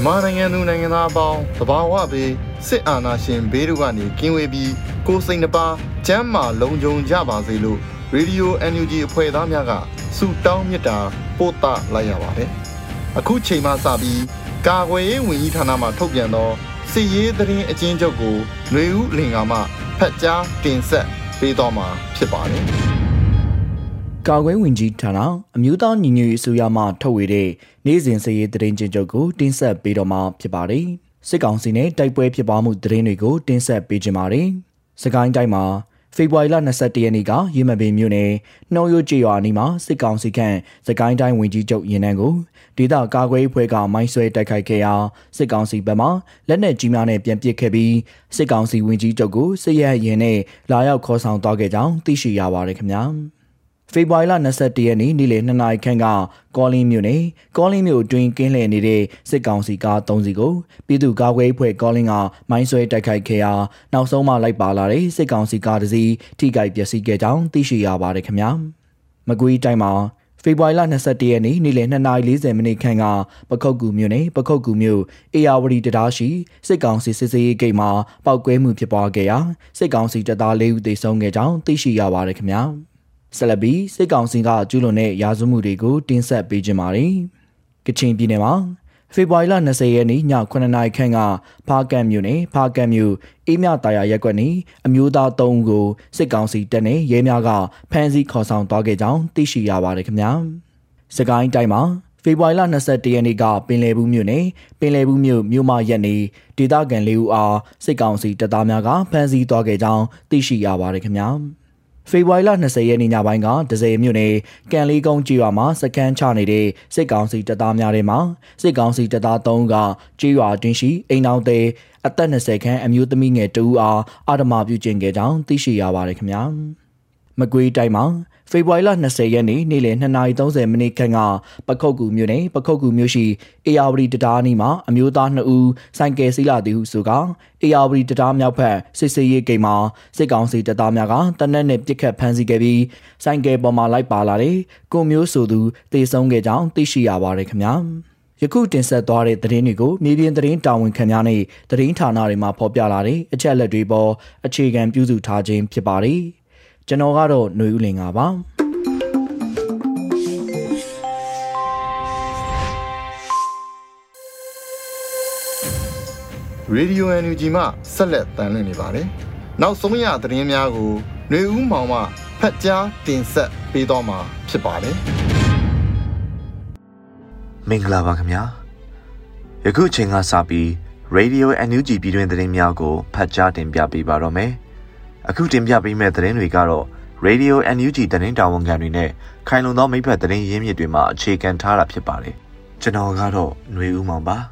မြန်မာနိုင်ငံသူနိုင်ငံသားအပေါင်းတဘာဝဘေးစစ်အာဏာရှင်ဘေးတို့ကနေကင်းဝေးပြီးကိုယ်စိတ်နှပါကျမ်းမာလုံခြုံကြပါစေလို့ရေဒီယို NUG အဖွဲ့သားများကဆုတောင်းမြတ်တာပို့သလိုက်ရပါတယ်။အခုချိန်မှစပြီးကာကွယ်ရေးဝန်ကြီးဌာနမှထုတ်ပြန်သောစစ်ရေးသတင်းအကျဉ်းချုပ်ကိုຫນွေဦးလင်ကာမှဖတ်ကြားတင်ဆက်ပေးတော်မှာဖြစ်ပါတယ်။ ကာကွယ်ဝင်ကြီးဌာနအမျိုးသားညီညွတ်ရေးအစိုးရမှထုတ်ဝေတဲ့နေ့စဉ်စည်ရေးသတင်းချင်းချုပ်ကိုတင်ဆက်ပေးတော့မှာဖြစ်ပါတယ်။စစ်ကောင်စီနဲ့တိုက်ပွဲဖြစ်ပွားမှုသတင်းတွေကိုတင်ဆက်ပေးကြပါမယ်။စကိုင်းတိုင်းမှာဖေဖော်ဝါရီလ22ရက်နေ့ကရေမပင်မြို့နယ်နှောရိုးကျေးရွာအနီးမှာစစ်ကောင်စီခန့်စကိုင်းတိုင်းဝင်ကြီးချုပ်ရင်နှန်းကိုဒေသကာကွယ်ရေးဖွဲ့ကမိုင်းဆွဲတိုက်ခိုက်ခဲ့ရာစစ်ကောင်စီဘက်မှလက်နက်ကြီးများနဲ့ပြန်ပစ်ခဲ့ပြီးစစ်ကောင်စီဝင်ကြီးချုပ်ကိုစစ်ရဲရင်နဲ့လာရောက်ခေါ်ဆောင်သွားခဲ့ကြောင်းသိရှိရပါတယ်ခင်ဗျာ။ ဖေဖော်ဝါရီလ22ရက်နေ့နေ့လယ်2နာရီခန့်ကကောလင်းမြို့နယ်ကောလင်းမြို့အတွင်းကင်းလှည့်နေတဲ့စစ်ကောင်စီကား3စီးကိုပြည်သူ့ကာကွယ်ရေးဖွဲ့ကောလင်းကမိုင်းဆွဲတိုက်ခိုက်ခဲ့ရာနောက်ဆုံးမှလိုက်ပါလာတဲ့စစ်ကောင်စီကားတစ်စီးထိခိုက်ပျက်စီးခဲ့ကြောင်းသိရှိရပါတယ်ခင်ဗျာမကွေးတိုင်းမှာဖေဖော်ဝါရီလ22ရက်နေ့နေ့လယ်2:40မိနစ်ခန့်ကပခုတ်ကူမြို့နယ်ပခုတ်ကူမြို့အေယာဝတီတရားရှိစစ်ကောင်စီစစ်စေးဂိတ်မှာပောက်ကွဲမှုဖြစ်ပွားခဲ့ရာစစ်ကောင်စီတပ်သား၄ဦးသေဆုံးခဲ့ကြောင်းသိရှိရပါတယ်ခင်ဗျာ။ ဆက်လက်ပြီးစစ်ကောင်စီကကျူးလွန်တဲ့ရာဇဝမှုတွေကိုတင်ဆက်ပေးကြပါမယ်။ကချင်ပြည်နယ်မှာဖေဖော်ဝါရီလ20ရက်နေ့ည9နာရီခန့်ကဖားကန့်မြို့နယ်ဖားကန့်မြို့အေးမြတာယာရက်ကွက်နေအမျိုးသား၃ဦးကိုစစ်ကောင်စီတပ်နဲ့ရဲများကဖမ်းဆီးခေါ်ဆောင်သွားခဲ့ကြောင်းသိရှိရပါတယ်ခင်ဗျာ။စကိုင်းတိုင်းမှာဖေဖော်ဝါရီလ22ရက်နေ့ကပင်လယ်ဘူးမြို့နယ်ပင်လယ်ဘူးမြို့မြို့မရက်နေဒေသခံ၄ဦးအားစစ်ကောင်စီတပ်သားများကဖမ်းဆီးသွားခဲ့ကြောင်းသိရှိရပါတယ်ခင်ဗျာ။ ဖေဖော်ဝါရီလ20ရက်နေ့ညပိုင်းကဒဇယ်မြို့နယ်ကန်လေးကုန်းကြေးရွာမှာစကန်ချနေတဲ့စစ်ကောင်စီတပ်သားများထဲမှာစစ်ကောင်စီတပ်သား3ဦးကကြေးရွာတွင်းရှိအိမ်အောင်သေးအသက်20ခန်းအမျိုးသမီးငယ်2ဦးအားအာဓမာပြုကျင့်ခဲ့ကြောင်းသိရှိရပါတယ်ခင်ဗျာမကွေးတိုင်းမှာ ဖေဖော်ဝါရီလ20ရက်နေ့နေ့လယ်2:30မိနစ်ခန့်ကပခုတ်ကူမြို့နယ်ပခုတ်ကူမြို့ရှိအေယာဝတီတရားအနီးမှာအမျိုးသား2ဦးဆိုင်ကယ်စီးလာသည်ဟုဆိုကအေယာဝတီတရားမြောက်ဘက်စစ်စေးရေးဂိတ်မှာစစ်ကောင်စီတပ်သားများကတနက်နဲ့ပစ်ခတ်ဖမ်းဆီးခဲ့ပြီးဆိုင်ကယ်ပေါ်မှာလိုက်ပါလာတဲ့ကိုမျိုးဆိုသူတေဆုံးခဲ့ကြောင်းသိရှိရပါတယ်ခင်ဗျာယခုတင်ဆက်သွားတဲ့သတင်းတွေကိုမြေပြင်သတင်းတာဝန်ခံများနဲ့သတင်းဌာနတွေမှာဖော်ပြလာတဲ့အချက်အလက်တွေပေါ်အခြေခံပြုစုထားခြင်းဖြစ်ပါတယ်။ ကျွန်တော်ကတော့ຫນွေဦးလင်ပါပါရေဒီယို NUG မှဆက်လက်တန်လှည့်နေပါတယ်။နောက်ဆုံးရသတင်းများကိုຫນွေဦးမောင်မှဖတ်ကြားတင်ဆက်ပေးတော့မှာဖြစ်ပါတယ်။မင်္ဂလာပါခင်ဗျာ။ယခုချိန်ကစပြီး Radio NUG ပြည်တွင်သတင်းများကိုဖတ်ကြားတင်ပြပေးပါတော့မယ်။ အခုတင်ပြပေးမယ့်သတင်းတွေကတော့ Radio NUG သတင်းတာဝန်ခံတွေနဲ့ခိုင်လုံသောမိဖက်သတင်းရင်းမြစ်တွေမှာအခြေခံထားတာဖြစ်ပါတယ်။ကျွန်တော်ကတော့ຫນွေဦးမောင်ပါ။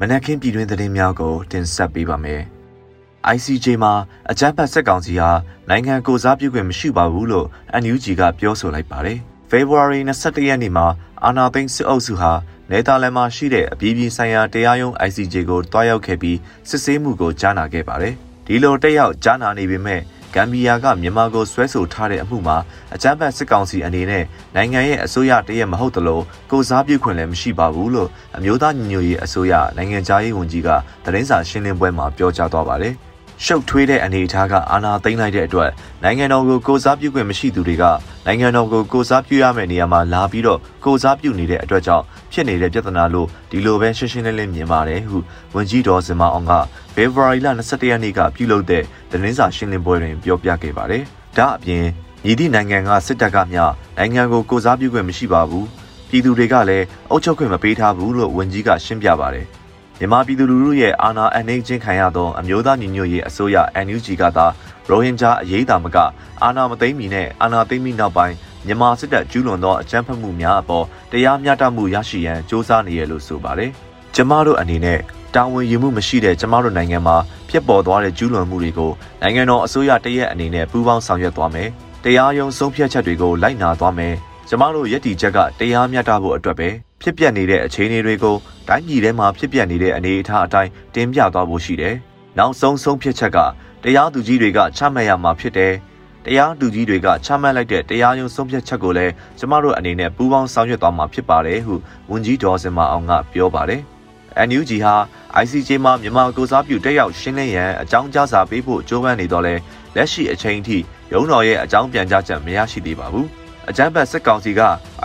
မနက်ခင်းပြည်တွင်းသတင်းများကို တင်ဆက်ပေးပါမယ်။ ICJ မှာအကြမ်းဖက်စစ်ကောင်စီဟာနိုင်ငံကိုစားပြုခွင့်မရှိပါဘူးလို့ NUG ကပြောဆိုလိုက်ပါတယ်။ February 22ရက်နေ့မှာအာနာသိန်းစစ်အုပ်စုဟာ နယ်သာလန်မှာရှိတဲ့အပြည်ပြည်ဆိုင်ရာတရားရုံး ICJ ကိုတွားရောက်ခဲ့ပြီးစစ်ဆေးမှုကိုကြားနာခဲ့ပါတယ်။ဒီလိုတက်ရောက်ကြားနာနေပေမဲ့ဂမ်ဘီယာကမြန်မာကိုဆွဲဆိုထားတဲ့အမှုမှာအကြမ်းဖက်စစ်ကောင်စီအနေနဲ့နိုင်ငံရဲ့အစိုးရတရက်မဟုတ်တလို့ကိုစားပြုခွင့်လည်းမရှိပါဘူးလို့အမျိုးသားညီညွတ်ရေးအစိုးရနိုင်ငံသားရေးဝန်ကြီးကသတင်းစာရှင်းလင်းပွဲမှာပြောကြားသွားပါတယ်။ ရှုပ်ထွေးတဲ့အနေအထားကအာဏာသိမ်းလိုက်တဲ့အတွက်နိုင်ငံတော်ကိုကိုစားပြုခွင့်မရှိသူတွေကနိုင်ငံတော်ကိုကိုစားပြုရမယ့်နေရာမှာလာပြီးတော့ကိုစားပြုနေတဲ့အတွက်ကြောင့်ဖြစ်နေတဲ့ပြဿနာလို့ဒီလိုပဲရှင်းရှင်းလင်းလင်းမြင်ပါတယ်ဟုဝန်ကြီးတော်စင်မအောင်ကဖေဖော်ဝါရီလ22ရက်နေ့ကပြုလုပ်တဲ့သတင်းစာရှင်းလင်းပွဲတွင်ပြောပြခဲ့ပါတယ်။ဒါအပြင်ညီသည့်နိုင်ငံကစစ်တပ်ကမျှနိုင်ငံကိုကိုစားပြုခွင့်မရှိပါဘူး။ပြည်သူတွေကလည်းအုပ်ချုပ်ခွင့်မပေးထားဘူးလို့ဝန်ကြီးကရှင်းပြပါတယ်။ မြန်မာပြည်သူလူထုရဲ့အာဏာအနှိမ့်ချင်းခံရသောအမျိုးသားညီညွတ်ရေးအစိုးရ NUG ကသာရိုဟင်ဂျာအရေးတာမကအာဏာမသိမ်းမီနဲ့အာဏာသိမ်းမီနောက်ပိုင်းမြန်မာစစ်တပ်ကျူးလွန်သောအကြမ်းဖက်မှုများအပေါ်တရားမျှတမှုရရှိရန်စ조사နေရလို့ဆိုပါတယ်။ကျမတို့အနေနဲ့တာဝန်ယူမှုမရှိတဲ့ကျမတို့နိုင်ငံမှာဖြစ်ပေါ်သွားတဲ့ကျူးလွန်မှုတွေကိုနိုင်ငံတော်အစိုးရတရက်အနေနဲ့ပူးပေါင်းဆောင်ရွက်သွားမယ်။တရားရုံးဆုံးဖြတ်ချက်တွေကိုလိုက်နာသွားမယ်။ ကျမတို့ရည်တည်ချက်ကတရားမျှတဖို့အတွက်ပဲဖြစ်ပျက်နေတဲ့အခြေအနေတွေကိုတိုင်းပြည်ထဲမှာဖြစ်ပျက်နေတဲ့အနေအထားအတိုင်းတင်ပြသွားဖို့ရှိတယ်။နောက်ဆုံးဆုံးဖြတ်ချက်ကတရားသူကြီးတွေကချမှတ်ရမှာဖြစ်တယ်။တရားသူကြီးတွေကချမှတ်လိုက်တဲ့တရားရုံးဆုံးဖြတ်ချက်ကိုလည်းကျမတို့အနေနဲ့ပူးပေါင်းဆောင်ရွက်သွားမှာဖြစ်ပါတယ်ဟုဝန်ကြီးဒေါ်စင်မအောင်ကပြောပါတယ်။ NUG ဟာ ICJ မှာမြန်မာကိုစားပြုတက်ရောက်ရှင်းလင်းရန်အကြောင်းကြားစာပေးဖို့ကြိုးပမ်းနေတော့လဲလက်ရှိအချိန်ထိရုံးတော်ရဲ့အကြောင်းပြန်ကြားချက်မရရှိသေးပါဘူး။ အကြမ်းဖက်စစ်ကောင်စီက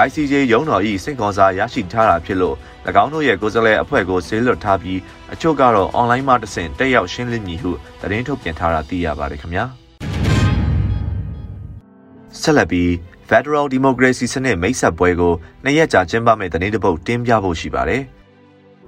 ICJ ရုံးတော်၏စင်ကောစာရရှိထားတာဖြစ်လို့၎င်းတို့ရဲ့ကိုယ်စားလှယ်အဖွဲ့ကိုဆေးလွတ်ထားပြီးအချို့ကတော့ online မှာတဆင့်တက်ရောက်ရှင်းလင်းမည်ဟုသတင်းထုတ်ပြန်ထားတာသိရပါတယ်ခင်ဗျာဆက်လက်ပြီး Federal Democracy စနစ်မိတ်ဆက်ပွဲကိုနှစ်ရက်ကြာကျင်းပမယ့်သတင်းတပုတ်တင်ပြဖို့ရှိပါတယ်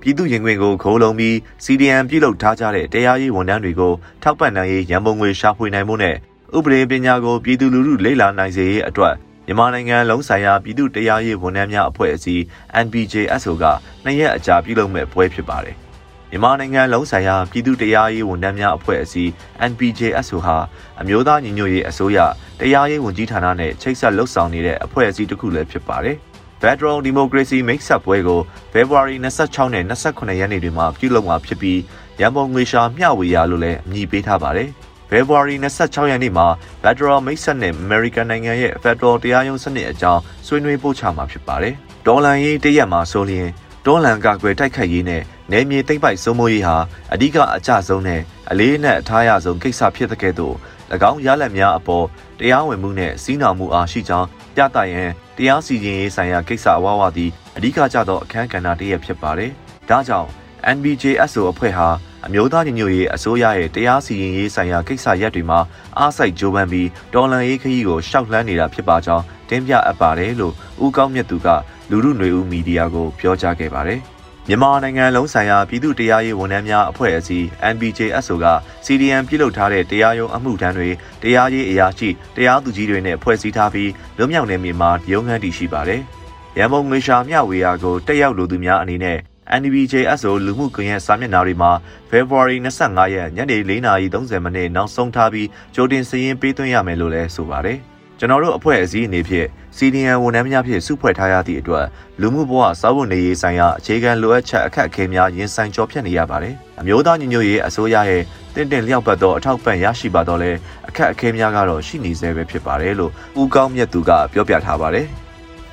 ပြည်သူရင်ခွင်ကိုခိုးလုံပြီး CDM ပြုလုပ်ထားကြတဲ့တရားရေးဝန်ထမ်းတွေကိုထောက်ပံ့နိုင်ရေးရန်ပုံငွေရှာဖွေနိုင်မှုနဲ့ဥပဒေပညာကိုပြည်သူလူထုလေ့လာနိုင်စေရေးအတွက် မြန်မာနိုင်ငံလုံးဆိုင်ရာပြည်သူ့တရားရေးဝန်ထမ်းများအဖွဲ့အစည်း NBJSO ကနှစ်ရက်အကြာပြုလုပ်မဲ့ပွဲဖြစ်ပါတယ်။မြန်မာနိုင်ငံလုံးဆိုင်ရာပြည်သူ့တရားရေးဝန်ထမ်းများအဖွဲ့အစည်း NBJSO ဟာအမျိုးသားညီညွတ်ရေးအစိုးရတရားရေးဝန်ကြီးဌာနနဲ့ချိတ်ဆက်လှုပ်ဆောင်နေတဲ့အဖွဲ့အစည်းတစ်ခုလည်းဖြစ်ပါတယ်။ Federal Democracy Mix-up ပွဲကို February 26နဲ့28ရက်နေ့တွေမှာပြုလုပ်မှာဖြစ်ပြီးရန်ပုံငွေရှာမျှဝေရလို့လည်းအမည်ပေးထားပါတယ်။ ဖေဖော်ဝါရီ26ရက်နေ့မှာ Federal မိတ်ဆက်နဲ့ American နိုင်ငံရဲ့ Federal တရားရုံးစနစ်အကြောင်းဆွေးနွေးပို့ချမှာဖြစ်ပါတယ်။ဒေါ်လန်ရေးတရက်မှာဆိုလျင်ဒေါ်လန်ကကွယ်တိုက်ခတ်ရေးနဲ့နယ်မြေသိမ့်ပိုက်စိုးမိုးရေးဟာအဓိကအကျဆုံးနဲ့အလေးနဲ့အထားရဆုံးကိစ္စဖြစ်တဲ့ကဲ့သို့၎င်းရလဒ်များအပေါ်တရားဝင်မှုနဲ့စီးနှောင်မှုအားရှိကြောင်းပြသရန်တရားစီရင်ရေးဆိုင်ရာကိစ္စအဝါဝါသည်အဓိကကျသောအခမ်းကဏ္ဍတစ်ရပ်ဖြစ်ပါတယ်။ဒါကြောင့် NBJSO အဖွဲ့ဟာ အမျိုးသားညီညွတ်ရေးအစိုးရရဲ့တရားစီရင်ရေးဆိုင်ရာကိစ္စရပ်တွေမှာအားစိုက်ကြိုးပမ်းပြီးတော်လှန်ရေးခရီးကိုရှောက်လှမ်းနေတာဖြစ်ပါကြောင်းတင်ပြအပ်ပါတယ်လို့ဦးကောင်းမြတ်သူကလူမှုຫນွေဦးမီဒီယာကိုပြောကြားခဲ့ပါတယ်။မြန်မာနိုင်ငံလုံးဆိုင်ရာပြည်သူ့တရားရေးဝန်ထမ်းများအဖွဲ့အစည်း NBJSO က CDM ပြုလုပ်ထားတဲ့တရားရုံးအမှုထမ်းတွေတရားရေးအရာရှိတရားသူကြီးတွေနဲ့ဖွဲ့စည်းထားပြီးလွတ်မြောက်နေမြေမှာရုံးခန်းတည်ရှိပါတယ်။ရန်ကုန်ငွေရှာမျှဝေရာကိုတက်ရောက်လူသူများအနေနဲ့ NBJSO လူမှုကွန်ရက်စာမျက်နှာတွေမှာ February 25ရက်ညနေ4:30မိနစ်နောက်ဆုံးထားပြီးကြိုတင်စည်ရင်းပေးသွင်းရမယ်လို့လည်းဆိုပါတယ်။ကျွန်တော်တို့အဖွဲ့အစည်းအနေဖြင့် CDN ဝန်ထမ်းများဖြင့်စုဖွဲ့ထားရသည့်အတွက်လူမှုဘဝစာဝန်နေရေးဆိုင်ရာအခြေခံလိုအပ်ချက်အခက်အခဲများရင်ဆိုင်ကျော်ဖြတ်နေရပါတယ်။အမျိုးသားညီညွတ်ရေးအစိုးရရဲ့တင့်တယ်လျောက်ပတ်သောအထောက်ပံ့ရရှိပါတော့လဲအခက်အခဲများကတော့ရှိနေသေးပဲဖြစ်ပါတယ်လို့ဦးကောင်းမြတ်သူကပြောပြထားပါတယ်။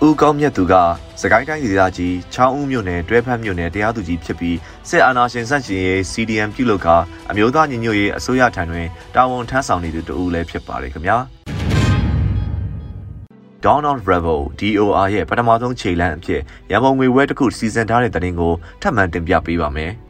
ဦးကောင်းမြတ်သူကစကိုင်းတိုင်းဒေသကြီးချောင်းဦးမြို့နယ်တွဲဖက်မြို့နယ်တရားသူကြီးဖြစ်ပြီးစစ်အာဏာရှင်ဆန့်ကျင်ရေး CDM ပြုလုပ်ကာအမျိုးသားညီညွတ်ရေးအစိုးရထံတွင်တာဝန်ထမ်းဆောင်နေသူတဦးလည်းဖြစ်ပါတယ်ခင်ဗျာ Donald Revel DOR ရဲ့ပထမဆုံးခြေလှမ်းအဖြစ်ရန်ကုန်ငွေဝဲတစ်ခုစီစဉ်ထားတဲ့တဲ့တင်ကိုထပ်မံတင်ပြပေးပါမယ်။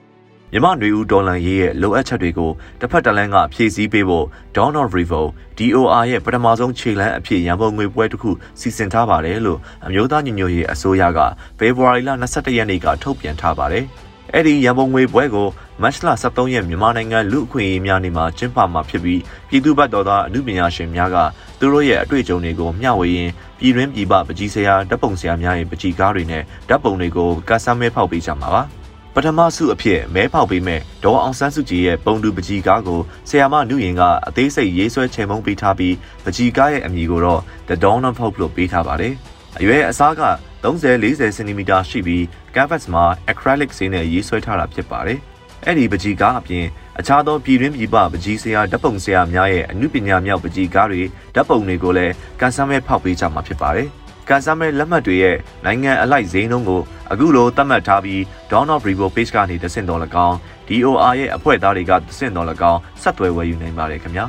မြမနွေဦးဒေါ်လန်ရေးရဲ့လိုအပ်ချက်တွေကိုတစ်ဖက်တစ်လမ်းကဖြည့်ဆည်းပေးဖို့ Dawn of Revo DOR ရဲ့ပထမဆုံးခြေလှမ်းအဖြစ်ရန်ပုံငွေပွဲတစ်ခုစီစဉ်ထားပါတယ်လို့အမျိုးသားညီညွတ်ရေးအစိုးရကဖေဖော်ဝါရီလ22ရက်နေ့ကထုတ်ပြန်ထားပါတယ်။အဲ့ဒီရန်ပုံငွေပွဲကိုမတ်လ23ရက်မြန်မာနိုင်ငံလူအခွင့်အရေးများနေ့မှာကျင်းပမှာဖြစ်ပြီးပြည်သူ့ဘက်တော်သားအမှုပညာရှင်များကသူတို့ရဲ့အတွေ့အကြုံတွေကိုမျှဝေရင်းပြည်တွင်းပြည်ပပကြီးဆရာဓာတ်ပုံဆရာများရဲ့ပကြီးကားတွေနဲ့ဓာတ်ပုံတွေကိုကတ်ဆမ်းမဲဖောက်ပေးကြမှာပါ။ ပထမဆုအဖြစ်မဲဖောက်ပေးမဲ့ဒေါ်အောင်ဆန်းစုကြည်ရဲ့ပုံတူပကြီးကားကိုဆီယာမနုရင်ကအသေးစိတ်ရေးဆွဲချေမုံပေးထားပြီးပကြီးကားရဲ့အမည်ကိုတော့ The Dawn of Hope လို့ပေးထားပါတယ်။အရွယ်အစားက30-40 cm ရှိပြီး canvas မှာ acrylic ဆေးနဲ့ရေးဆွဲထားတာဖြစ်ပါတယ်။အဲ့ဒီပကြီးကားအပြင်အခြားသောပြည်တွင်းပြည်ပပကြီးဆရာဓာတ်ပုံဆရာများရဲ့အမှုပညာမြောက်ပကြီးကားတွေဓာတ်ပုံတွေကိုလည်းကန်ဆမ်းမဲဖောက်ပေးကြမှာဖြစ်ပါတယ်။ ကန်ဆယ်မဲလက်မှတ်တွေရဲ့နိုင်ငံအလိုက်ဈေးနှုန်းကိုအခုလိုသတ်မှတ်ထားပြီး Dawn of Revo page ကနေတဆင့်တော်၎င်း DOR ရဲ့အဖွဲ့သားတွေကတဆင့်တော်၎င်းဆက်သွယ်ဝယ်ယူနိုင်ပါတယ်ခင်ဗျာ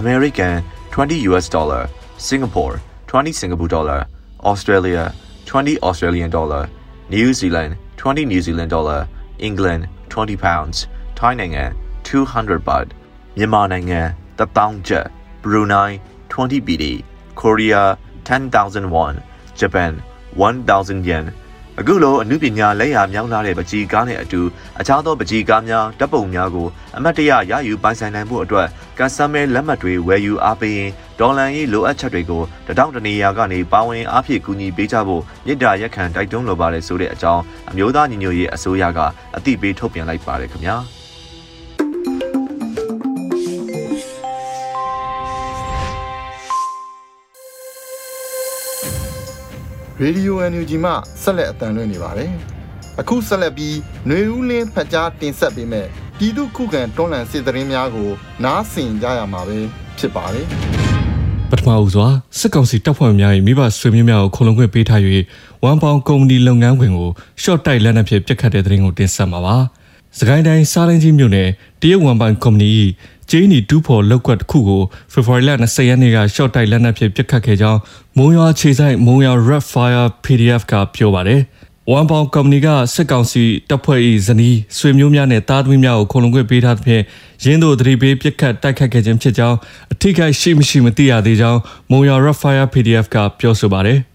American 20 US dollar Singapore 20 Singapore dollar Australia 20 Australian dollar New Zealand 20 New Zealand dollar England 20 pounds Thai နိုင်ငံ200 baht မြန်မာနိုင်ငံ1000ကျပ် Brunei 20 BD Korea 10,000 won Japan 1000 yen အခုလိုအမှုပညာလက်ရာမြောင်းလာတဲ့ပကြီးကားနဲ့အတူအခြားသောပကြီးကားများတပ်ပုံများကိုအမတ်တရရယူပိုင်ဆိုင်နိုင်မှုအတွက်ကန်ဆယ်မဲလက်မှတ်တွေဝယ်ယူအားပေးရင်ဒေါ်လာရေးလိုအပ်ချက်တွေကိုတထောင်တနေရာကနေပါဝင်အားဖြည့်ကူညီပေးကြဖို့မြစ်တာရက်ခံတိုက်တွန်းလိုပါတယ်ဆိုတဲ့အကြောင်းအမျိုးသားညီညွတ်ရေးအစိုးရကအသိပေးထုတ်ပြန်လိုက်ပါတယ်ခင်ဗျာ။ Radio NUG မှဆက်လက်အသံလွှင့်နေပါတယ်။အခုဆက်လက်ပြီးຫນွေဦးလင်းဖတ်ကြားတင်ဆက်ပေးမယ်ပြည်သူခုခံတွန်းလှန်စစ်တရင်များကို နားဆင်ကြရမှာပဲဖြစ်ပါတယ်။ပထမဦးစွာစစ်ကောင်စီတပ်ဖွဲ့များ၏မိဘဆွေမျိုးများကိုခုံလုံခွင့်ပေးထား၍ဝမ်ပေါင်ကုမ္ပဏီလုပ်ငန်းခွင်ကိုရှော့တိုက်လက်နက်ဖြင့်ပြစ်ခတ်တဲ့တရင်ကိုတင်ဆက်မှာပါ။စကိုင်းတိုင်းစားလင်းကြီးမြို့နယ်တရုတ်ဝမ်ပိုင်ကုမ္ပဏီ၏ ဂျင်းနီဒူးဖော်လောက်ကွက်တစ်ခုကိုဖေဖော်ဝါရီလ20ရက်နေ့ကရှော့တိုက်လက်နက်ဖြင့်ပစ်ခတ်ခဲ့ကြောင်းမုံရွာခြေဆိုင်မုံရွာ Red Fire PDF ကပြောပါတယ်။ဝမ်ပေါင်ကုမ္ပဏီကစစ်ကောင်စီတပ်ဖွဲ့၏ဇနီးဆွေမျိုးများနဲ့တားသမီးများကိုခုံလုံခွင့်ပေးထားသဖြင့်ရင်းတို့သတိပေးပစ်ခတ်တိုက်ခတ်ခဲ့ခြင်းဖြစ်ကြောင်းအထိကိရှိမရှိမသိရသေးကြောင်းမုံရွာ Red Fire PDF ကပြောဆိုပါတယ်။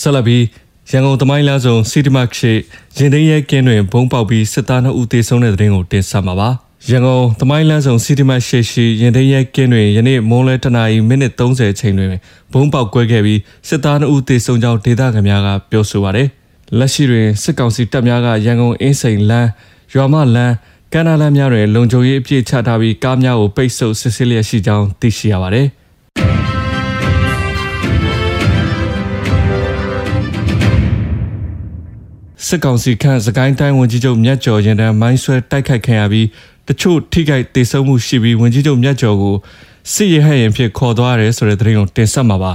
ဆလဘီ ရန်ကုန်သမိုင်းလမ်းဆောင်စီတီမတ်ရှိရင်သိမ်းရဲကင်းတွင်ဘုံပေါက်ပြီးစစ်သား2ဦးသေဆုံးတဲ့တဲ့ရင်ကိုတင်ဆက်မှာပါရန်ကုန်သမိုင်းလမ်းဆောင်စီတီမတ်ရှိရှိရင်သိမ်းရဲကင်းတွင်ယနေ့မွန်းလဲတနာရီမိနစ်30ချိန်တွင်ဘုံပေါက်ကွဲခဲ့ပြီးစစ်သား2ဦးသေဆုံးကြောင်းဒေသခံများကပြောဆိုပါတယ်လက်ရှိတွင်စစ်ကောင်စီတပ်များကရန်ကုန်အင်းစိန်လမ်းရွာမလမ်းကန္နာလမ်းများတွင်လုံခြုံရေးအပြည့်ချထားပြီးကားများကိုပိတ်ဆို့စစ်ဆေးလျက်ရှိကြောင်းသိရှိရပါတယ်။ စစ်ကောင်စီခန့်စကိုင်းတိုင်းဝန်ကြီးချုပ်မြတ်ကျော်ရင်တန်းမိုင်းဆွဲတိုက်ခိုက်ခံရပြီးတချို့ထိခိုက်ဒေဆုံးမှုရှိပြီးဝန်ကြီးချုပ်မြတ်ကျော်ကိုစစ်ရဟတ်ရင်ဖြစ်ခေါ်သွားရတယ်ဆိုတဲ့သတင်းကိုတင်ဆက်မှာပါ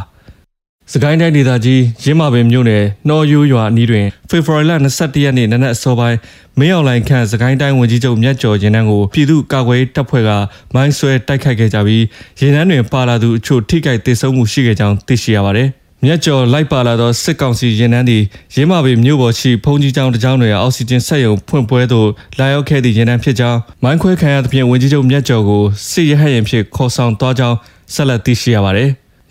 စကိုင်းတိုင်းဒေသကြီးရင်းမာပင်မြို့နယ်နှော်ရိုးရွာအနီးတွင်ဖေဖော်ဝါရီလ22ရက်နေ့နနက်အစောပိုင်းမင်းအောင်လိုင်ခန့်စကိုင်းတိုင်းဝန်ကြီးချုပ်မြတ်ကျော်ရင်တန်းကိုပြည်သူ့ကာကွယ်တပ်ဖွဲ့ကမိုင်းဆွဲတိုက်ခိုက်ခဲ့ကြပြီးရင်တန်းတွင်ပါလာသူအချို့ထိခိုက်ဒေဆုံးမှုရှိခဲ့ကြောင်းသိရှိရပါတယ် မြက်ကျော်လိုက်ပါလာသောစစ်ကောင်စီရင်နှန်းသည်ရင်းမာပေမြို့ပေါ်ရှိဖုန်ကြီးကျောင်းတစ်ကျောင်းတွင်အောက်ဆီဂျင်ဆက်ရုံဖွင့်ပွဲသို့လာရောက်ခဲ့သည့်ရင်နှန်းဖြစ်ကြောင်းမိုင်းခွဲခံရသဖြင့်ဝင်ကြီးချုပ်မြက်ကျော်ကိုစစ်ရဟတ်ရင်ဖြင့်ခေါ်ဆောင်သွားကြောင်းဆက်လက်သိရှိရပါသည်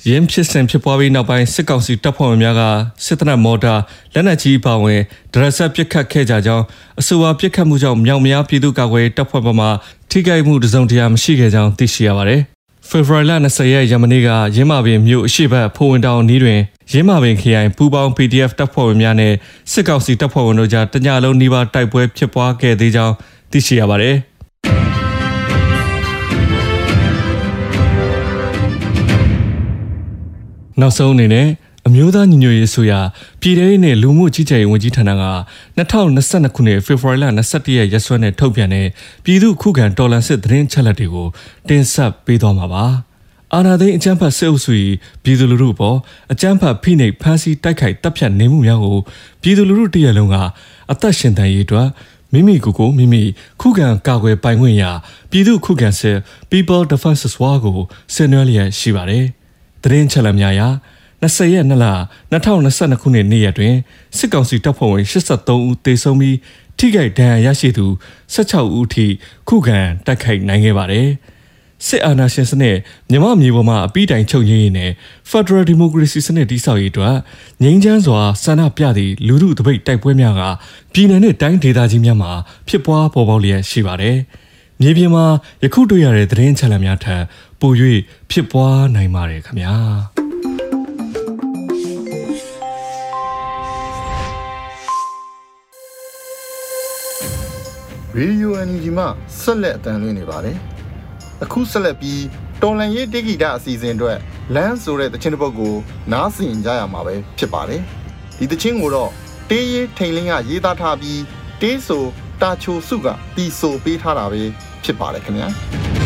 ရင်းဖြစ်စဉ်ဖြစ်ပွားပြီးနောက်ပိုင်းစစ်ကောင်စီတပ်ဖွဲ့ဝင်များကစစ်တပ်မော်တာလက်နက်ကြီးပါဝင်ဒရက်ဆက်ပစ်ခတ်ခဲ့ကြကြောင်းအဆိုပါပစ်ခတ်မှုကြောင့်မြောက်များပြည်သူ့ကာကွယ်တပ်ဖွဲ့ဘက်မှထိခိုက်မှုတစုံတရာမရှိခဲ့ကြောင်းသိရှိရပါတယ် ဖေဖော်ဝါရီလ20ရက်ရမနေ့ကရင်းမာပင်မြို့အရှိတ်ဖိုဝင်တောင်နီးတွင်ရင်းမာပင်ခရိုင်ပူပေါင်း PDF တပ်ဖွဲ့ဝင်များနဲ့စစ်ကောင်စီတပ်ဖွဲ့ဝင်တို့ကြားတညလုံးနှီးပါတိုက်ပွဲဖြစ်ပွားခဲ့သေးကြောင်းသိရှိရပါတယ်။နောက်ဆုံးအနေနဲ့ အမျိုးသားညီညွတ်ရေးဆိုရာပြည်ထောင်နဲ့လူမှုကြီးကြပ်ရေးဝန်ကြီးဌာနက2022ခုနှစ်ဖေဖော်ဝါရီလ21ရက်ရက်စွဲနဲ့ထုတ်ပြန်တဲ့ပြည်သူ့ခုခံတော်လှန်စစ်သတင်းချက်လက်တွေကိုတင်ဆက်ပေးသွားမှာပါ။အာဏာသိမ်းအကြမ်းဖက်စစ်အုပ်စု၏ပြည်သူလူထုပေါ်အကြမ်းဖက်ဖိနှိပ်ဖမ်းဆီးတိုက်ခိုက်တပ်ဖြတ်နေမှုများကိုပြည်သူလူထုတရက်လုံးကအသက်ရှင်တန်ရေးအတွက်မိမိကိုယ်ကိုမိမိခုခံကာကွယ်ပိုင်ခွင့်ရာပြည်သူခုခံစစ် People Defenses War ကိုဆင်နွှဲလျက်ရှိပါတယ်။သတင်းချက်လက်များရာ 20ရက်2လ2022ခုနှစ်နေ့ရက်တွင်စစ်ကောင်စီတပ်ဖွဲ့ဝင်83ဦးသေဆုံးပြီးထိခိုက်ဒဏ်ရာရရှိသူ16ဦးထိခုခံတိုက်ခိုက်နိုင်ခဲ့ပါတယ်။စစ်အာဏာရှင်စနစ်မြမမြေပေါ်မှာအပိတိုင်ချုပ်ငြိမ်းရေးနဲ့ Federal Democracy စနစ်တည်ဆောက်ရေးအတွက်ငြိမ်းချမ်းစွာဆန္ဒပြသည့်လူထုတပိတ်တိုက်ပွဲများကပြည်내နဲ့တိုင်းဒေသကြီးများမှာဖြစ်ပွားပေါ်ပေါက်လျက်ရှိပါတယ်။မြေပြင်မှာယခုတွေ့ရတဲ့သတင်းချက်လက်များထက်ပို၍ဖြစ်ပွားနိုင်ပါတယ်ခင်ဗျာ။ Radio NUG မှဆက်လက်အတန်းလွှင့်နေပါတယ်။အခုဆက်လက်ပြီးတော်လန်ရေးတိဂိတာအစီအစဉ်အတွက်လမ်းဆိုတဲ့တခြင်းတစ်ပုဒ်ကိုနားဆင်ကြရမှာပဲဖြစ်ပါတယ်။ဒီတခြင်းကိုတော့တေးရေးထိန်လင်းကရေးသားထားပြီးတေးဆိုတာချိုစုကတီဆိုပေးထားတာပဲဖြစ်ပါတယ်ခင်ဗျာ။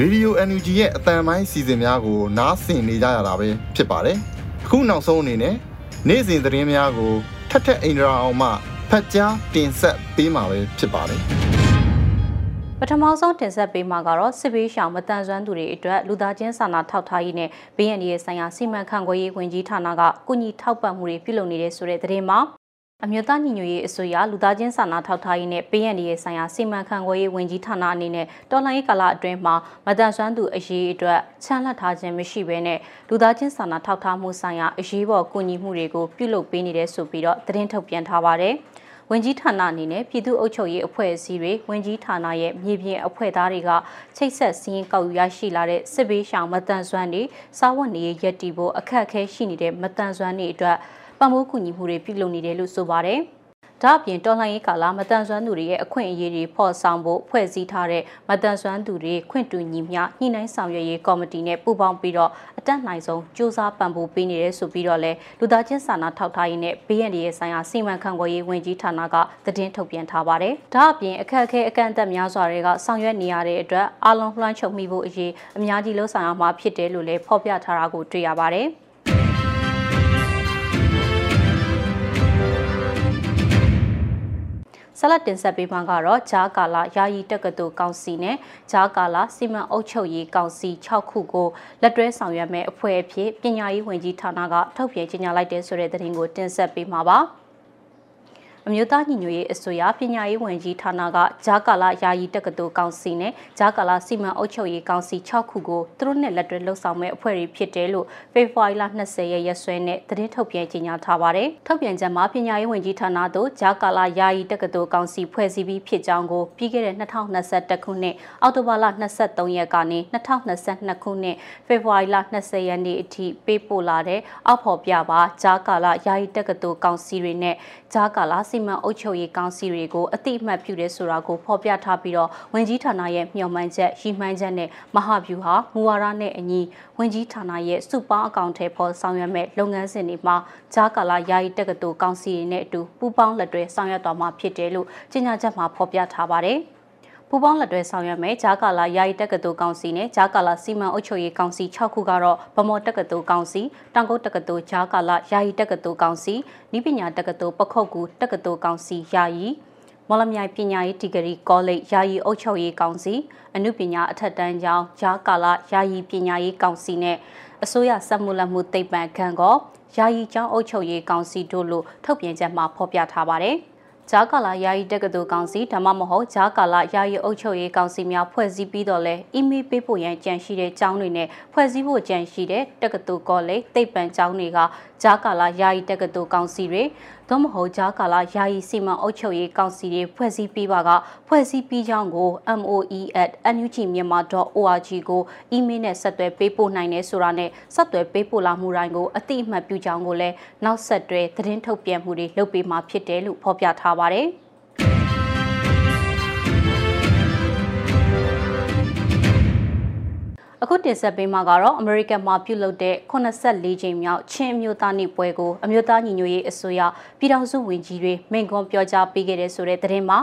ရေဒီယို NUG ရဲ့အတန်ပိုင်းစီစဉ်များကိုနားဆင်နေကြရတာပဲဖြစ်ပါတယ်အခုနောက်ဆုံးအနေနဲ့နေ့စဉ်သတင်းများကိုထက်ထက်အင်ဒရာအောင်မှဖတ်ကြားတင်ဆက်ပေးမှာပဲဖြစ်ပါတယ်ပထမဆုံးတင်ဆက်ပေးမှာကတော့စစ်ဘေးရှောင်မတန်ဆွမ်းသူတွေအတွက်လူသားချင်းစာနာထောက်ထားရေးနဲ့ဘေးရန်ရေးဆိုင်ရာစီမံခန့်ခွဲရေးဝန်ကြီးဌာနကကုညီထောက်ပံ့မှုတွေပြုလုပ်နေတဲ့ဆိုတဲ့သတင်းမှာ အမျိုးသားညီညွတ်ရေးအစိုးရလူသားချင်းစာနာထောက်ထားရေးနဲ့ဘေးရန်ရေးဆိုင်ရာစီမံခန့်ခွဲရေးဝန်ကြီးဌာနအနေနဲ့တော်လှန်ရေးကာလအတွင်းမှာမတန်ဆွမ်းသူအရေးအတွက်ချမ်းလက်ထားခြင်းမရှိဘဲနဲ့လူသားချင်းစာနာထောက်ထားမှုဆိုင်ရာအရေးပေါ်ကူညီမှုတွေကိုပြုလုပ်ပေးနေတယ်ဆိုပြီးတော့သတင်းထုတ်ပြန်ထားပါတယ်။ဝင်ကြီးဌာနအနေနဲ့ပြည်သူ့အုပ်ချုပ်ရေးအဖွဲ့အစည်းတွေဝင်ကြီးဌာနရဲ့မြေပြင်အဖွဲ့သားတွေကချိတ်ဆက်စည်းရင်ကောက်ယူရရှိလာတဲ့စစ်ဘေးရှောင်မတန်ဆွမ်းတွေစားဝတ်နေရေးရက်တီဖို့အခက်အခဲရှိနေတဲ့မတန်ဆွမ်းတွေအတွက် ပံ့ပိုးကူညီမှုတွေပြုလုပ်နေတယ်လို့ဆိုပါတယ်။ဒါအပြင်တော်လှန်ရေးကာလမတန်ဆွမ်းသူတွေရဲ့အခွင့်အရေးတွေဖော်ဆောင်ဖို့ဖွဲ့စည်းထားတဲ့မတန်ဆွမ်းသူတွေခွင့်တူညီမျှညှိနှိုင်းဆောင်ရွက်ရေးကော်မတီနဲ့ပူးပေါင်းပြီးတော့အတက်နိုင်ဆုံးစ조사ပံ့ပိုးပေးနေတယ်ဆိုပြီးတော့လဲလူသားချင်းစာနာထောက်ထားရေးနဲ့ဘေးရန်ရဲ့ဆိုင်ရာစီမံခန့်ခွဲရေးဝန်ကြီးဌာနကသတင်းထုတ်ပြန်ထားပါတယ်။ဒါအပြင်အခက်အခဲအကန့်အသတ်များစွာတွေကဆောင်ရွက်နေရတဲ့အတွက်အလုံးလွှမ်းခြုံမိဖို့အရေးအများကြီးလှုံ့ဆော်ရမှာဖြစ်တယ်လို့လည်းဖော်ပြထားတာကိုတွေ့ရပါတယ်။ ဆက်လက်တင်ဆက်ပေးမှာကတော့ဂျာကာလာယာယီတက္ကသိုလ်ကောင်စီနဲ့ဂျာကာလာစီမံအုပ်ချုပ်ရေးကောင်စီ6ခုကိုလက်တွဲဆောင်ရွက်မဲ့အဖွဲ့အဖြစ်ပညာရေးဝန်ကြီးဌာနကထုတ်ပြန်ကြေညာလိုက်တဲ့ဆိုတဲ့သတင်းကိုတင်ဆက်ပေးမှာပါ။ အမျိုးသားညီညွတ်ရေးအစိုးရပညာရေးဝန်ကြီးဌာနကဂျာကာလာယာယီတက္ကသိုလ်ကောင်စီနဲ့ဂျာကာလာစီမံအုပ်ချုပ်ရေးကောင်စီ6ခုကိုသူတို့နဲ့လက်တွဲလှုပ်ဆောင်မဲ့အဖွဲ့တွေဖြစ်တယ်လို့ဖေဖော်ဝါရီလ20ရက်ရက်စွဲနဲ့သတင်းထုတ်ပြန်ကြေညာထားပါတယ်။ထုတ်ပြန်ချက်မှာပညာရေးဝန်ကြီးဌာနသို့ဂျာကာလာယာယီတက္ကသိုလ်ကောင်စီဖွဲ့စည်းပြီးဖြစ်ကြောင်းကိုပြီးခဲ့တဲ့2021ခုနှစ်အောက်တိုဘာလ23ရက်ကနေ2022ခုနှစ်ဖေဖော်ဝါရီလ20ရက်နေ့အထိပေးပို့လာတဲ့အောက်ဖော်ပြပါဂျာကာလာယာယီတက္ကသိုလ်ကောင်စီတွေနဲ့ဂျာကာလာစီမံအုပ်ချုပ်ရေးကောင်စီတွေကိုအတိအမှတ်ပြုတဲ့ဆိုတာကိုဖော်ပြထားပြီးတော့ဝင်ကြီးဌာနရဲ့မျှော်မှန်းချက်ရည်မှန်းချက်နဲ့မဟာဗျူဟာမူဝါဒနဲ့အညီဝင်ကြီးဌာနရဲ့စုပေါင်းအကောင့်ထဲပေါ်ဆောင်ရွက်မဲ့လုပ်ငန်းစဉ်တွေမှာဂျာကာလာယာယီတက္ကသိုလ်ကောင်စီတွေနဲ့အတူပူးပေါင်းလက်တွဲဆောင်ရွက်သွားမှာဖြစ်တယ်လို့ကြေညာချက်မှာဖော်ပြထားပါတယ်။ ပူပေါင်းလက်တွဲဆောင်ရွက်မယ်ဂျာကာလာယာယီတက္ကသိုလ်ကောင်စီနဲ့ဂျာကာလာစီမံအုပ်ချုပ်ရေးကောင်စီ6ခုကတော့ဗမော်တက္ကသိုလ်ကောင်စီတောင်ကုတ်တက္ကသိုလ်ဂျာကာလာယာယီတက္ကသိုလ်ကောင်စီဤပညာတက္ကသိုလ်ပခုတ်ကူတက္ကသိုလ်ကောင်စီယာယီမော်လမြိုင်ပညာရေးဒီဂရီကောလိပ်ယာယီအုပ်ချုပ်ရေးကောင်စီအမှုပညာအထက်တန်းကျောင်းဂျာကာလာယာယီပညာရေးကောင်စီနဲ့အစိုးရစက်မှုလက်မှုသိပ္ပံခန့်ကောယာယီကျောင်းအုပ်ချုပ်ရေးကောင်စီတို့လို့ထုတ်ပြန်ချက်မှာဖော်ပြထားပါတယ်။ ဂျာကာလာယာယီတက္ကသိုလ်ကောင်စီဒါမှမဟုတ်ဂျာကာလာယာယီအုပ်ချုပ်ရေးကောင်စီများဖွဲ့စည်းပြီးတော့လဲအီးမေးလ်ပေးဖို့ရန်ကြံရှိတဲ့ကျောင်းတွေနဲ့ဖွဲ့စည်းဖို့ကြံရှိတဲ့တက္ကသိုလ်ကောလိပ်သိပ္ပံကျောင်းတွေကဂျာကာလာယာယီတက္ကသိုလ်ကောင်စီတွေ သို့မဟုတ်ဂျာကာလာယာယီစီမံအုပ်ချုပ်ရေးကောင်စီတွေဖွဲ့စည်းပြီးပါကဖွဲ့ sii ပြီးကြောင်းကို moe@nugmyanmar.org ကိုအီးမေးလ်နဲ့ဆက်သွယ်ပေးပို့နိုင်တယ်ဆိုတာနဲ့ဆက်သွယ်ပေးပို့လာမှုတိုင်းကိုအတိအမှတ်ပြုကြောင်းကိုလည်းနောက်ဆက်တွဲသတင်းထုတ်ပြန်မှုတွေလုပ်ပေးမှာဖြစ်တယ်လို့ဖော်ပြထားပါတယ်။ အခုတင်ဆက်ပေးမှာကတော့အမေရိကန်မှာပြုလုပ်တဲ့84ကြိမ်မြောက်ချင်းအမျိုးသားနေ့ပွဲကိုအမျိုးသားညီညွတ်ရေးအစိုးရပြည်ထောင်စုဝန်ကြီးတွေမိန့်ခွန်းပြောကြားပေးခဲ့တဲ့ဆိုတဲ့သတင်းမှာ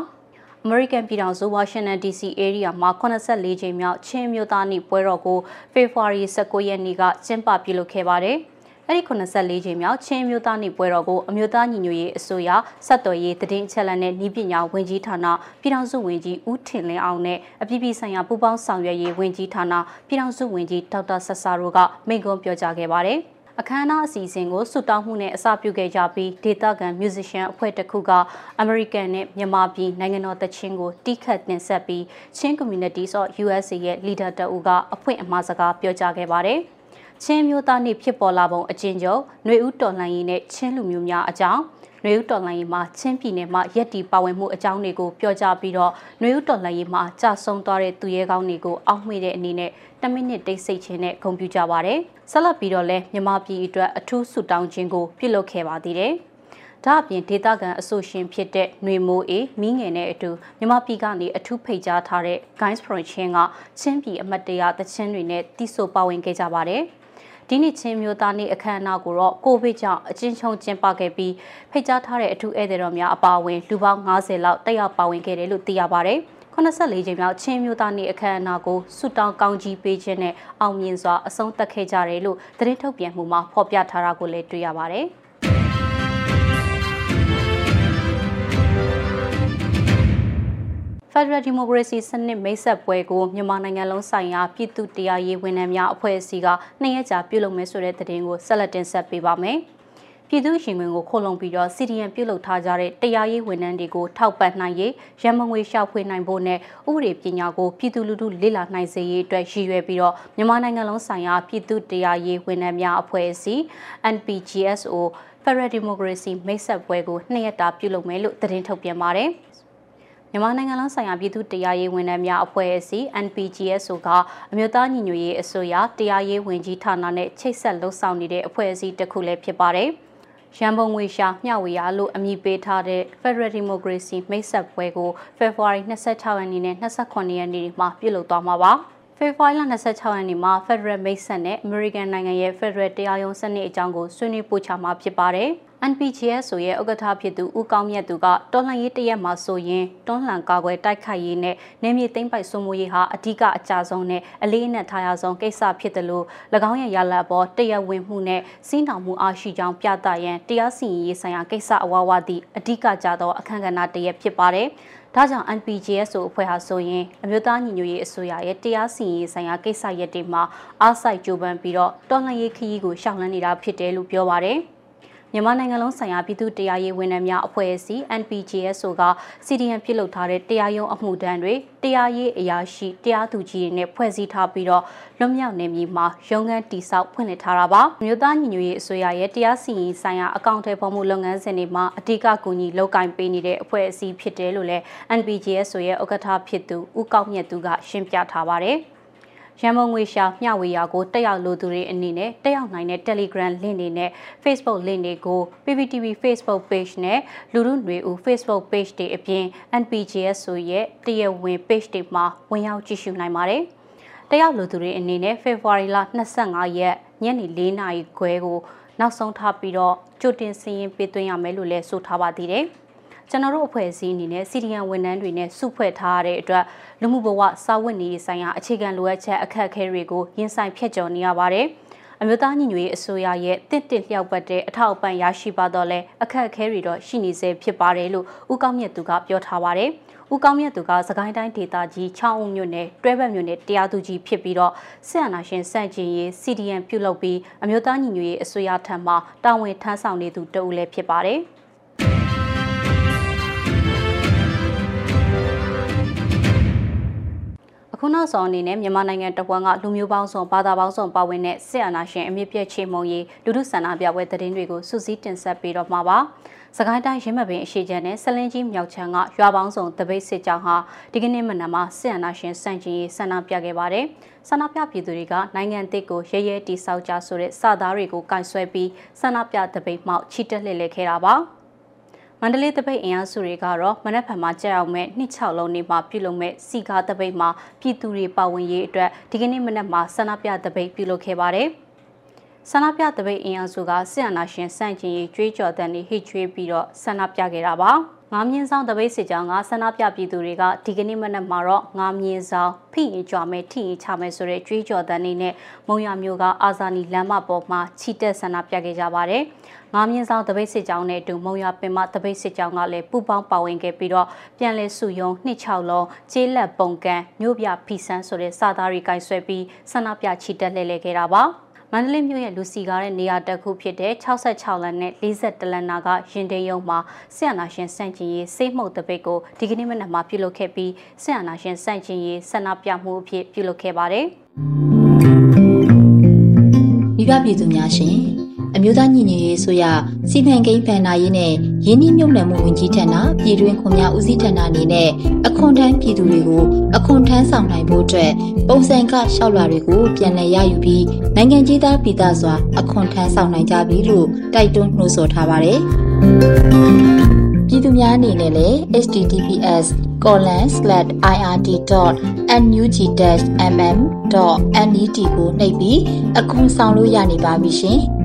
အမေရိကန်ပြည်ထောင်စုဝါရှင်တန် DC area မှာ84ကြိမ်မြောက်ချင်းမျိုးသားနေ့ပွဲတော်ကိုဖေဖော်ဝါရီ19ရက်နေ့ကကျင်းပပြုလုပ်ခဲ့ပါတယ်။ အဲ့ဒီ84ချိန်မြောက်ချင်းမျိုးသားနေ့ပွဲတော်ကိုအမျိုးသားညီညွတ်ရေးအစိုးရဆက်တော်ရေးတည်င်းချက်လက်နဲ့ဤပညာဝန်ကြီးဌာနပြည်ထောင်စုဝန်ကြီးဦးထင်လင်းအောင်နဲ့အပြည်ပြည်ဆိုင်ရာပူးပေါင်းဆောင်ရွက်ရေးဝန်ကြီးဌာနပြည်ထောင်စုဝန်ကြီးဒေါက်တာဆက်စာတို့ကမိန့်ခွန်းပြောကြားခဲ့ပါတယ်။အခမ်းအနားအစီအစဉ်ကိုဆုတောင်းမှုနဲ့အစပြုခဲ့ကြပြီးဒေသခံ musician အဖွဲ့တစ်ခုက American နဲ့မြန်မာပြည်နိုင်ငံတော်တချင်းကိုတီးခတ်တင်ဆက်ပြီးချင်း communities of USA ရဲ့ leader တအူကအဖွင့်အမှားစကားပြောကြားခဲ့ပါတယ်။ ချင်းမျိုးသားနေ့ဖြစ်ပေါ်လာပုံအကျဉ်းချုပ်ຫນွေဦးတော်လှန်ရေးနဲ့ချင်းလူမျိုးများအကြောင်းနွေဦးတော်လှန်ရေးမှာချင်းပြည်နယ်မှာရက်တီပါဝင်မှုအကြောင်းတွေကိုပြောကြားပြီးတော့နွေဦးတော်လှန်ရေးမှာကြာဆုံးသွားတဲ့သူရဲကောင်းတွေကိုအောက်မေ့တဲ့အနေနဲ့10မိနစ်တိတ်ဆိတ်ခြင်းနဲ့ဂုဏ်ပြုကြပါရယ်ဆက်လက်ပြီးတော့လဲမြန်မာပြည်အတွက်အထူးဆုတောင်းခြင်းကိုပြုလုပ်ခဲ့ပါသေးတယ်ဒါအပြင်ဒေသခံအဆိုရှင်ဖြစ်တဲ့ຫນွေမိုးအေးမိငယ်နဲ့အတူမြမပြည်ကနေအထူးဖိတ်ကြားထားတဲ့ Guys for Chin ကချင်းပြည်အမတ်တရသချင်းတွေနဲ့တိဆိုပါဝင်ခဲ့ကြပါတယ်။ ဒီနှစ်ချင်းမျိုးသားနေ့အခမ်းအနားကိုတော့ကိုဗစ်ကြောင့်အချင်းချုံကျင်းပခဲ့ပြီးဖိတ်ကြားထားတဲ့အထူးဧည့်သည်တော်များအပါအဝင်လူပေါင်း90လောက်တက်ရောက်ပါဝင်ခဲ့တယ်လို့သိရပါတယ်။84ချိန်မြောက်ချင်းမျိုးသားနေ့အခမ်းအနားကိုဆုတောင်းကောင်းကြီးပေးခြင်းနဲ့အောင်မြင်စွာအဆုံးသတ်ခဲ့ကြတယ်လို့သတင်းထုတ်ပြန်မှုမှာဖော်ပြထားတာကိုလည်းတွေ့ရပါတယ်။ Federal Democracy စနစ်မိတ်ဆက်ပွဲကိုမြန်မာနိုင်ငံလုံးဆိုင်ရာပြည်သူတရားရေးဝန်ထမ်းများအဖွဲ့အစည်းကနှစ်ရက်ကြာပြုလုပ်မယ်ဆိုတဲ့သတင်းကိုဆက်လက်တင်ဆက်ပေးပါမယ်။ပြည်သူ့ရှင်ဝင်ကိုခိုလုံပြီးတော့ CDN ပြုလုပ်ထားကြတဲ့တရားရေးဝန်ထမ်းတွေကိုထောက်ပံ့နိုင်ရေးရန်မငွေရှာဖွေနိုင်ဖို့နဲ့ဥပဒေပညာကိုပြည်သူလူထုလေ့လာနိုင်စေရေးအတွက်ရည်ရွယ်ပြီးတော့မြန်မာနိုင်ငံလုံးဆိုင်ရာပြည်သူတရားရေးဝန်ထမ်းများအဖွဲ့အစည်း NPGSO Federal Democracy မိတ်ဆက်ပွဲကိုနှစ်ရက်တာပြုလုပ်မယ်လို့သတင်းထုတ်ပြန်ပါတယ်။ မြန်မာနိုင်ငံလုံးဆိုင်ရာပြည်သူတရားရေးဝန်ထမ်းများအဖွဲ့အစည်း NPGSO ကအမျိုးသားညီညွတ်ရေးအစိုးရတရားရေးဝန်ကြီးဌာနနဲ့ချိတ်ဆက်လှုပ်ဆောင်နေတဲ့အဖွဲ့အစည်းတစ်ခုလည်းဖြစ်ပါတယ်။ရန်ပုံငွေရှာမျှဝေရလို့အမည်ပေးထားတဲ့ Federal Democracy မိတ်ဆက်ပွဲကို February 26ရက်နေ့နဲ့29ရက်နေ့မှာပြုလုပ်သွားမှာပါ။ဖေဖော်ဝါရီလ26ရက်နေ့မှာ Federal မိတ်ဆက်နဲ့ American နိုင်ငံရဲ့ Federal တရားရုံးစနစ်အကြောင်းကိုဆွေးနွေးပို့ချမှာဖြစ်ပါတယ်။ NPGS ဆိုရဲ့ဥက္ကဋ္ဌဖြစ်သူဦးကောင်းမြတ်သူကတော်လှန်ရေးတရက်မှာဆိုရင်တွန်းလှန်ကာကွယ်တိုက်ခိုက်ရေးနဲ့နေမြေသိမ့်ပိုက်ဆွမှုရေးဟာအဓိကအကြဆုံးနဲ့အလေးအနက်ထားရဆုံးကိစ္စဖြစ်တယ်လို့၎င်းရဲ့ရလဒ်ပေါ်တရက်ဝင်မှုနဲ့စီးနှောင်မှုအားရှိကြောင်းပြသရန်တရားစီရင်ရေးဆိုင်ရာကိစ္စအဝဝသည့်အဓိကကြသောအခမ်းကဏ္ဍတရက်ဖြစ်ပါတယ်။ဒါကြောင့် NPGS ဆိုအဖွဲ့ဟာဆိုရင်အမျိုးသားညီညွတ်ရေးအစိုးရရဲ့တရားစီရင်ရေးဆိုင်ရာကိစ္စရပ်တွေမှာအားစိုက်ကြိုးပမ်းပြီးတော့တော်လှန်ရေးခရီးကိုရှောင်လန်းနေတာဖြစ်တယ်လို့ပြောပါတယ်။ မြန်မာနိုင်ငံလုံးဆိုင်ရာပြည်သူတရားရေးဝန်ထမ်းများအဖွဲ့အစည်း NPGS ဆိုက CDN ပြုလုပ်ထားတဲ့တရားရုံးအမှုတန်းတွေတရားရေးအရာရှိတရားသူကြီးတွေနဲ့ဖွဲ့စည်းထားပြီးတော့လွတ်မြောက်နေမည်မှာရုံးခန်းတိစောက်ဖွင့်လှစ်ထားတာပါမြို့သားညီညွတ်ရေးအစိုးရရဲ့တရားစီရင်ဆိုင်ရာအကောင့်ထဲပေါ်မှုလုပ်ငန်းစဉ်တွေမှာအဓိကကူညီလုပ်ကိုင်ပေးနေတဲ့အဖွဲ့အစည်းဖြစ်တယ်လို့လည်း NPGS ဆိုရဲ့ဥက္ကဋ္ဌဖြစ်သူဦးကောက်မြတ်သူကရှင်းပြထားပါတယ်။ ရန်ကုန်ငွေရှာမျှဝေရာကိုတက်ရောက်လိုသူတွေအနေနဲ့တက်ရောက်နိုင်တဲ့ Telegram link တွေနဲ့ Facebook link တွေကို PPTV Facebook page နဲ့လူလူຫນွေဦး Facebook page တွေအပြင် NPGS ဆိုရဲ့တရားဝင် page တွေမှာဝင်ရောက်ကြည့်ရှုနိုင်ပါတယ်။တက်ရောက်လိုသူတွေအနေနဲ့ February လ25ရက်ညနေ4နာရီခွဲကိုနောက်ဆုံးထားပြီးတော့ကြိုတင်စီရင်ပေးသွင်းရမယ်လို့လည်းဆိုထားပါသေးတယ်။ ကျွန်တော်တို့အဖွဲ့အစည်းအနေနဲ့စီဒီယံဝန်ထမ်းတွေနဲ့စုဖွဲ့ထားရတဲ့အတွက်လူမှုဘဝစာဝတ်နေရေးဆိုင်ရာအခြေခံလိုအပ်ချက်အခက်အခဲတွေကိုရင်ဆိုင်ဖြတ်ကျော်နေရပါတယ်။အမျိုးသားညီညွတ်ရေးအစိုးရရဲ့တင့်တင့်လျှောက်ပတ်တဲ့အထောက်အပံ့ရရှိပါတော့လဲအခက်အခဲတွေတော့ရှိနေစေဖြစ်ပါတယ်လို့ဦးကောင်းမြတ်သူကပြောထားပါတယ်။ဦးကောင်းမြတ်သူကစကိုင်းတိုင်းဒေသကြီးချောင်းဦးမြို့နယ်တွဲဘက်မြို့နယ်တရားသူကြီးဖြစ်ပြီးတော့ဆက်အနာရှင်စန့်ကျင်ရေး CDN ပြုလုပ်ပြီးအမျိုးသားညီညွတ်ရေးအစိုးရထံမှတာဝန်ထမ်းဆောင်နေသူတဦးလည်းဖြစ်ပါတယ်။ အခုနောက်ဆုံးအနေနဲ့မြန်မာနိုင်ငံတဝန်းကလူမျိုးပေါင်းစုံဘာသာပေါင်းစုံပါဝင်တဲ့စစ်အာဏာရှင်အမြင့်ပြည့်ချေမှုန်ရေးလူထုဆန္ဒပြပွဲသတင်းတွေကိုစုစည်းတင်ဆက်ပေးတော့မှာပါ။စကိုင်းတိုင်းရင်းမပင်အရှိချမ်းနဲ့ဆလင်းကြီးမြောက်ချမ်းကရွာပေါင်းစုံတပိတ်စစ်ကြောင်းဟာဒီကနေ့မနက်မှာစစ်အာဏာရှင်စန့်ကျင်ရေးဆန္ဒပြခဲ့ပါတယ်။ဆန္ဒပြပြည်သူတွေကနိုင်ငံတစ်ကိုရဲရဲတိဆောက်ကြဆိုတဲ့စာသားတွေကိုကင်ဆွဲပြီးဆန္ဒပြတပိတ်မှောက်ချီတက်လှည့်လည်ခဲ့တာပါ။မ န္တလေးတပိတ်အင်အားစုတွေကတော့မနက်ဖြန်မှာကြာအောင်မဲ့နှစ်6လုံးနေမှာပြုလုပ်မဲ့စီကားတပိတ်မှာပြည်သူတွေပါဝင်ရေးအတွက်ဒီကနေ့မနက်မှာဆန္ဒပြတပိတ်ပြုလုပ်ခဲ့ပါတယ်။ဆန္ဒပြတပိတ်အင်အားစုကစစ်အာဏာရှင်စန့်ကျင်ရေးကြွေးကြော်တဲ့နေဟစ်ချွေးပြီးတော့ဆန္ဒပြခဲ့တာပါ။ငါးမြင်းဆောင်တပိတ်စစ်ကြောင်းကဆန္ဒပြပြည်သူတွေကဒီကနေ့မနက်မှာတော့ငါးမြင်းဆောင်ဖိရင်ကြွမယ်ထိရင်ချမယ်ဆိုတဲ့ကြွေးကြော်တဲ့နေနဲ့မုံရမျိုးကအာဇာနည်လမ်းမပေါ်မှာချီတက်ဆန္ဒပြခဲ့ကြပါတယ်။ငါးမြင့်ဆောင်တပိတ်စစ်ကြောင်းနဲ့အတူမုံရပင်မတပိတ်စစ်ကြောင်းကလည်းပူပေါင်းပါဝင်ခဲ့ပြီးတော့ပြန်လည်စုယုံနှစ်6လုံးကျေးလက်ပုံကန်မြို့ပြဖီဆန်းဆိုတဲ့စာသားတွေကင်ဆွဲပြီးဆန္ဒပြချီတက်လှည့်လည်ခဲ့တာပါမန္တလေးမြို့ရဲ့လူစီကားတဲ့နေရာတစ်ခုဖြစ်တဲ့66လမ်းနဲ့41လမ်းနာကရင်တိန်ရုံမှာဆင်အနာရှင်စန့်ကျင်ရေးစိတ်မှုတ်တပိတ်ကိုဒီကနေ့မနက်မှာပြုလုပ်ခဲ့ပြီးဆင်အနာရှင်စန့်ကျင်ရေးဆန္ဒပြမှုအဖြစ်ပြုလုပ်ခဲ့ပါတယ်။မိဘပြည်သူများရှင် အမျိုးသားညီညွတ်ရေးဆိုရစီမံကိန်းဗန်နာရေးနဲ့ရင်းနှီးမြှုပ်နှံမှုဝန်ကြီးဌာနပြည်တွင်းခွန်များဦးစီးဌာနအနေနဲ့အခွန်ထမ်းပြည်သူတွေကိုအခွန်ထမ်းဆောင်နိုင်ဖို့အတွက်ပုံစံကလျှောက်လွှာတွေကိုပြန်လည်ရယူပြီးနိုင်ငံကြီးသားပြည်သားစွာအခွန်ထမ်းဆောင်နိုင်ကြပြီလို့တိုက်တွန်းနှိုးဆော်ထားပါတယ်။ပြည်သူများအနေနဲ့လည်း https colon/irt.nug-mm.net ကိုနှိပ်ပြီးအခွန်ဆောင်လို့ရနေပါပြီရှင်။